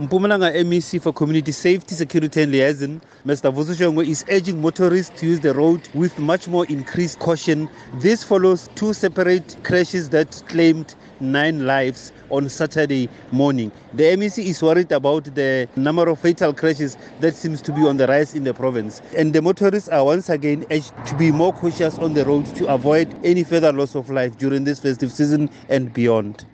Mpumalanga MEC for Community Safety, Security and Liaison, Mr. Vusi Shongwe, is urging motorists to use the road with much more increased caution. This follows two separate crashes that claimed nine lives on Saturday morning. The MEC is worried about the number of fatal crashes that seems to be on the rise in the province. And the motorists are once again urged to be more cautious on the road to avoid any further loss of life during this festive season and beyond.